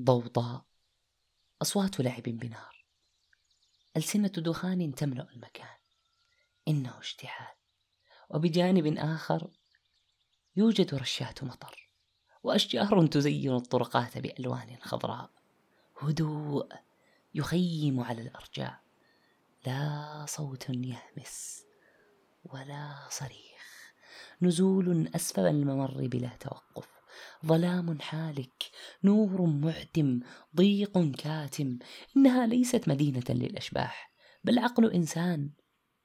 ضوضاء أصوات لعب بنار. ألسنة دخان تملأ المكان إنه اشتعال. وبجانب آخر يوجد رشات مطر وأشجار تزين الطرقات بألوان خضراء. هدوء يخيم على الأرجاء لا صوت يهمس ولا صريخ. نزول أسفل الممر بلا توقف. ظلام حالك نور معتم ضيق كاتم إنها ليست مدينة للأشباح بل عقل إنسان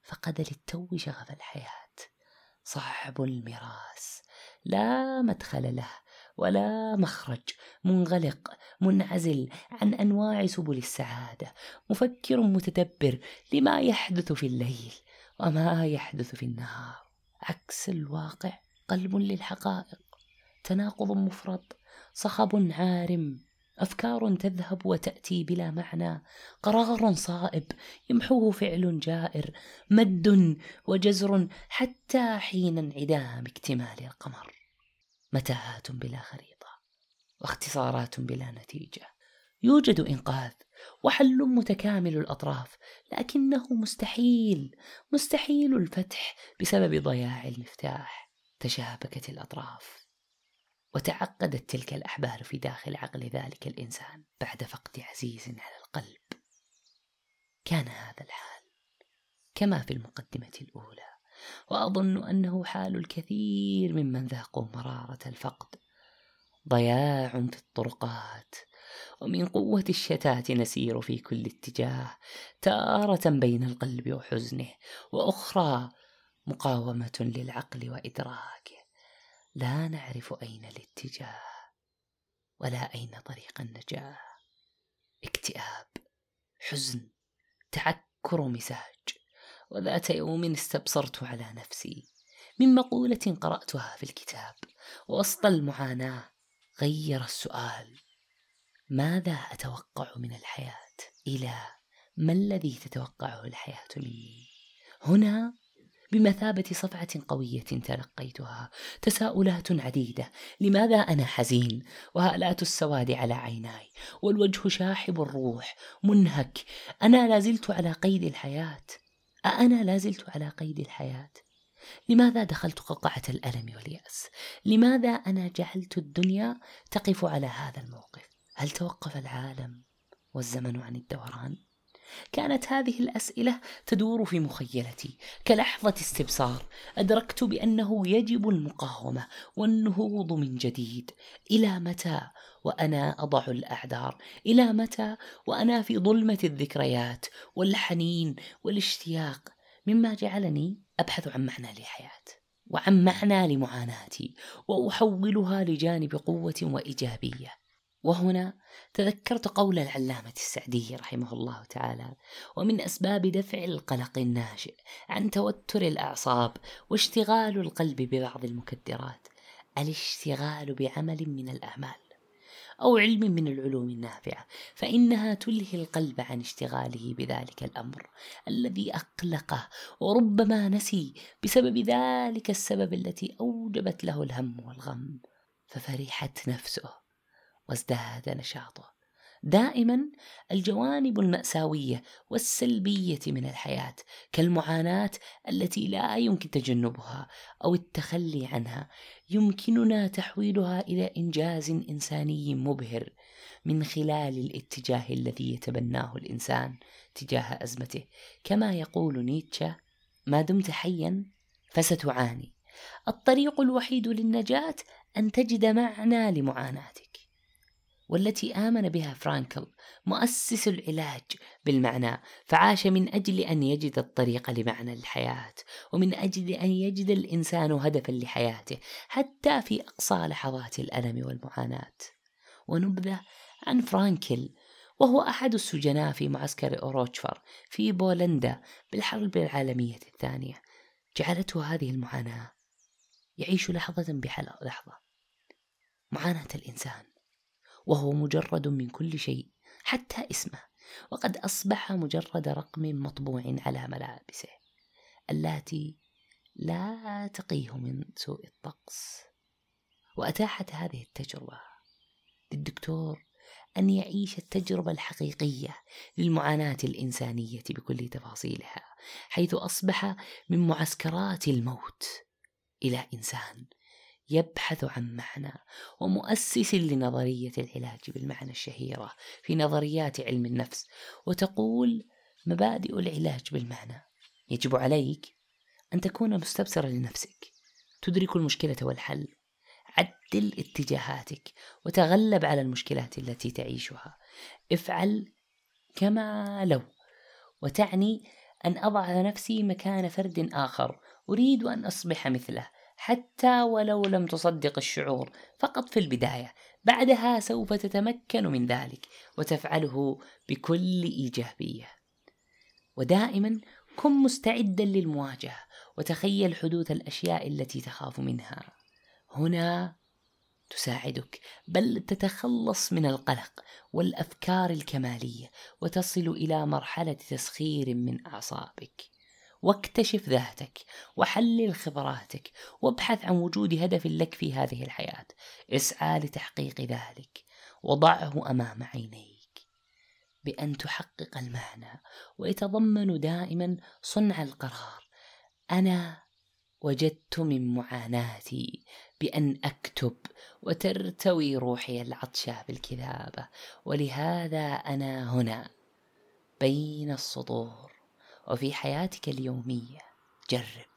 فقد للتو شغف الحياة. صعب المراس لا مدخل له ولا مخرج منغلق منعزل عن أنواع سبل السعادة مفكر متدبر لما يحدث في الليل وما يحدث في النهار. عكس الواقع قلب للحقائق. تناقض مفرط صخب عارم أفكار تذهب وتأتي بلا معنى قرار صائب يمحوه فعل جائر مد وجزر حتى حين انعدام اكتمال القمر متاهات بلا خريطة واختصارات بلا نتيجة. يوجد إنقاذ وحل متكامل الأطراف لكنه مستحيل مستحيل الفتح بسبب ضياع المفتاح. تشابكت الأطراف. وتعقدت تلك الأحبال في داخل عقل ذلك الإنسان بعد فقد عزيز على القلب. كان هذا الحال كما في المقدمة الأولى وأظن أنه حال الكثير ممن ذاقوا مرارة الفقد. ضياع في الطرقات ومن قوة الشتات نسير في كل اتجاه تارة بين القلب وحزنه وأخرى مقاومة للعقل وإدراكه. لا نعرف أين الاتجاه ولا أين طريق النجاة. اكتئاب حزن تعكر مزاج. وذات يوم استبصرت على نفسي. من مقولة قرأتها في الكتاب. وسط المعاناة غير السؤال. ماذا أتوقع من الحياة؟ إلى ما الذي تتوقعه الحياة لي؟ هنا بمثابة صفعة قوية تلقيتها. تساؤلات عديدة. لماذا أنا حزين؟ وهالات السواد على عيناي. والوجه شاحب الروح. منهك. أنا لازلت على قيد الحياة. أأنا لازلت على قيد الحياة؟ لماذا دخلت قوقعة الألم واليأس؟ لماذا أنا جعلت الدنيا تقف على هذا الموقف؟ هل توقف العالم والزمن عن الدوران؟ كانت هذه الأسئلة تدور في مخيلتي. كلحظة استبصار أدركت بأنه يجب المقاومة والنهوض من جديد. إلى متى وأنا أضع الأعذار؟ إلى متى وأنا في ظلمة الذكريات والحنين والاشتياق؟ مما جعلني أبحث عن معنى للحياة وعن معنى لمعاناتي وأحولها لجانب قوة وإيجابية. وهنا تذكرت قول العلامة السعدي رحمه الله تعالى ومن أسباب دفع القلق الناشئ عن توتر الأعصاب واشتغال القلب ببعض المكدرات الاشتغال بعمل من الأعمال أو علم من العلوم النافعة فإنها تلهي القلب عن اشتغاله بذلك الأمر الذي أقلقه وربما نسي بسبب ذلك السبب التي أوجبت له الهم والغم ففرحت نفسه وازداد نشاطه. دائما الجوانب المأساوية والسلبية من الحياة كالمعاناة التي لا يمكن تجنبها أو التخلي عنها يمكننا تحويلها إلى إنجاز إنساني مبهر من خلال الاتجاه الذي يتبناه الإنسان تجاه أزمته. كما يقول نيتشه ما دمت حيا فستعاني. الطريق الوحيد للنجاة أن تجد معنى لمعاناتك. والتي آمن بها فرانكل مؤسس العلاج بالمعنى فعاش من أجل أن يجد الطريق لمعنى الحياة ومن أجل أن يجد الإنسان هدفا لحياته حتى في أقصى لحظات الألم والمعاناة. ونبذة عن فرانكل وهو أحد السجناء في معسكر أوروتشفر في بولندا بالحرب العالمية الثانية. جعلته هذه المعاناة يعيش لحظة بلحظة معاناة الإنسان. وهو مجرد من كل شيء حتى اسمه. وقد أصبح مجرد رقم مطبوع على ملابسه التي لا تقيه من سوء الطقس. وأتاحت هذه التجربة للدكتور أن يعيش التجربة الحقيقية للمعاناة الإنسانية بكل تفاصيلها حيث أصبح من معسكرات الموت إلى إنسان يبحث عن معنى ومؤسس لنظرية العلاج بالمعنى الشهيرة في نظريات علم النفس وتقول مبادئ العلاج بالمعنى. يجب عليك أن تكون مستبصرا لنفسك تدرك المشكلة والحل عدل اتجاهاتك وتغلب على المشكلات التي تعيشها. افعل كما لو وتعني أن أضع نفسي مكان فرد آخر أريد أن أصبح مثله. حتى ولو لم تصدق الشعور فقط في البداية. بعدها سوف تتمكن من ذلك وتفعله بكل إيجابية. ودائما كن مستعدا للمواجهة وتخيل حدوث الأشياء التي تخاف منها. هنا تساعدك. بل تتخلص من القلق والأفكار الكمالية وتصل إلى مرحلة تسخير من أعصابك. واكتشف ذاتك وحلل خبراتك وابحث عن وجود هدف لك في هذه الحياة. اسعى لتحقيق ذلك. وضعه أمام عينيك بأن تحقق المعنى ويتضمن دائما صنع القرار. أنا وجدت من معاناتي بأن أكتب وترتوي روحي العطشة بالكتابة ولهذا أنا هنا بين السطور. وفي حياتك اليومية جرب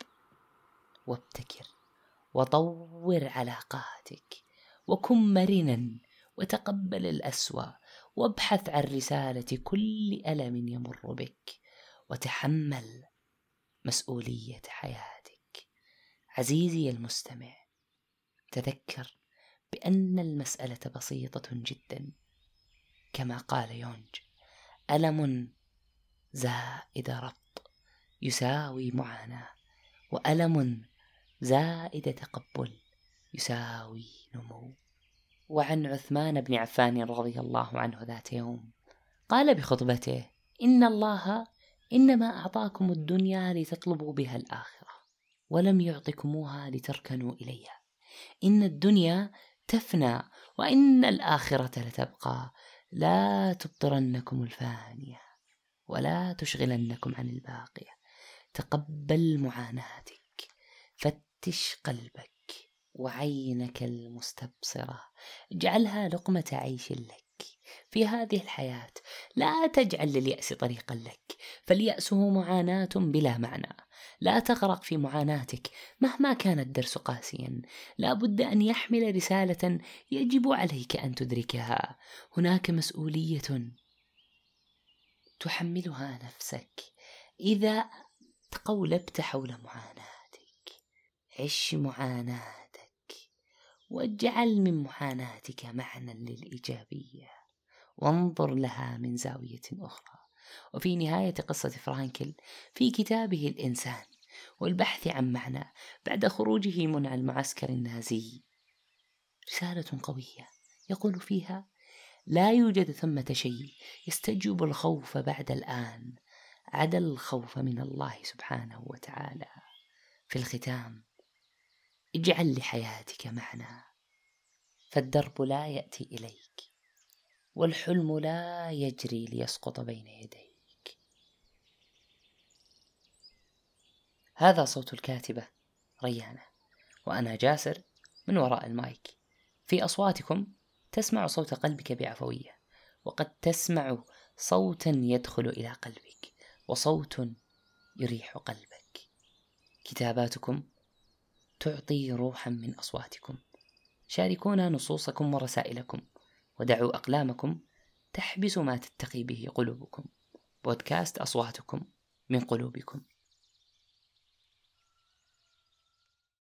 وابتكر وطور علاقاتك وكن مرنا وتقبل الأسوأ وابحث عن رسالة كل ألم يمر بك وتحمل مسؤولية حياتك. عزيزي المستمع تذكر بأن المسألة بسيطة جدا. كما قال يونج ألم زائد ربط يساوي معاناة وألم زائد تقبل يساوي نمو. وعن عثمان بن عفان رضي الله عنه ذات يوم قال بخطبته إن الله إنما أعطاكم الدنيا لتطلبوا بها الآخرة ولم يعطكموها لتركنوا إليها. إن الدنيا تفنى وإن الآخرة لتبقى لا تبطرنكم الفانية. ولا تشغلنكم عن الباقية. تقبل معاناتك فتش قلبك وعينك المستبصرة. اجعلها لقمة عيش لك. في هذه الحياة لا تجعل لليأس طريقا لك فاليأس معاناة بلا معنى. لا تغرق في معاناتك مهما كان الدرس قاسيا. لا بد أن يحمل رسالة يجب عليك أن تدركها. هناك مسؤولية تحملها نفسك إذا تقولبت حول معاناتك. عش معاناتك واجعل من معاناتك معنى للإيجابية. وانظر لها من زاوية أخرى. وفي نهاية قصة فرانكل في كتابه الإنسان والبحث عن معنى بعد خروجه من المعسكر النازي. رسالة قوية يقول فيها لا يوجد ثمة شيء يستجوب الخوف بعد الآن. عدا الخوف من الله سبحانه وتعالى. في الختام اجعل لحياتك معنى. فالدرب لا يأتي إليك والحلم لا يجري ليسقط بين يديك. هذا صوت الكاتبة ريانة وأنا جاسر من وراء المايك. في أصواتكم تسمع صوت قلبك بعفوية وقد تسمع صوتا يدخل إلى قلبك وصوت يريح قلبك. كتاباتكم تعطي روحا من أصواتكم. شاركونا نصوصكم ورسائلكم ودعوا أقلامكم تحبس ما تتقي به قلوبكم. بودكاست أصواتكم من قلوبكم.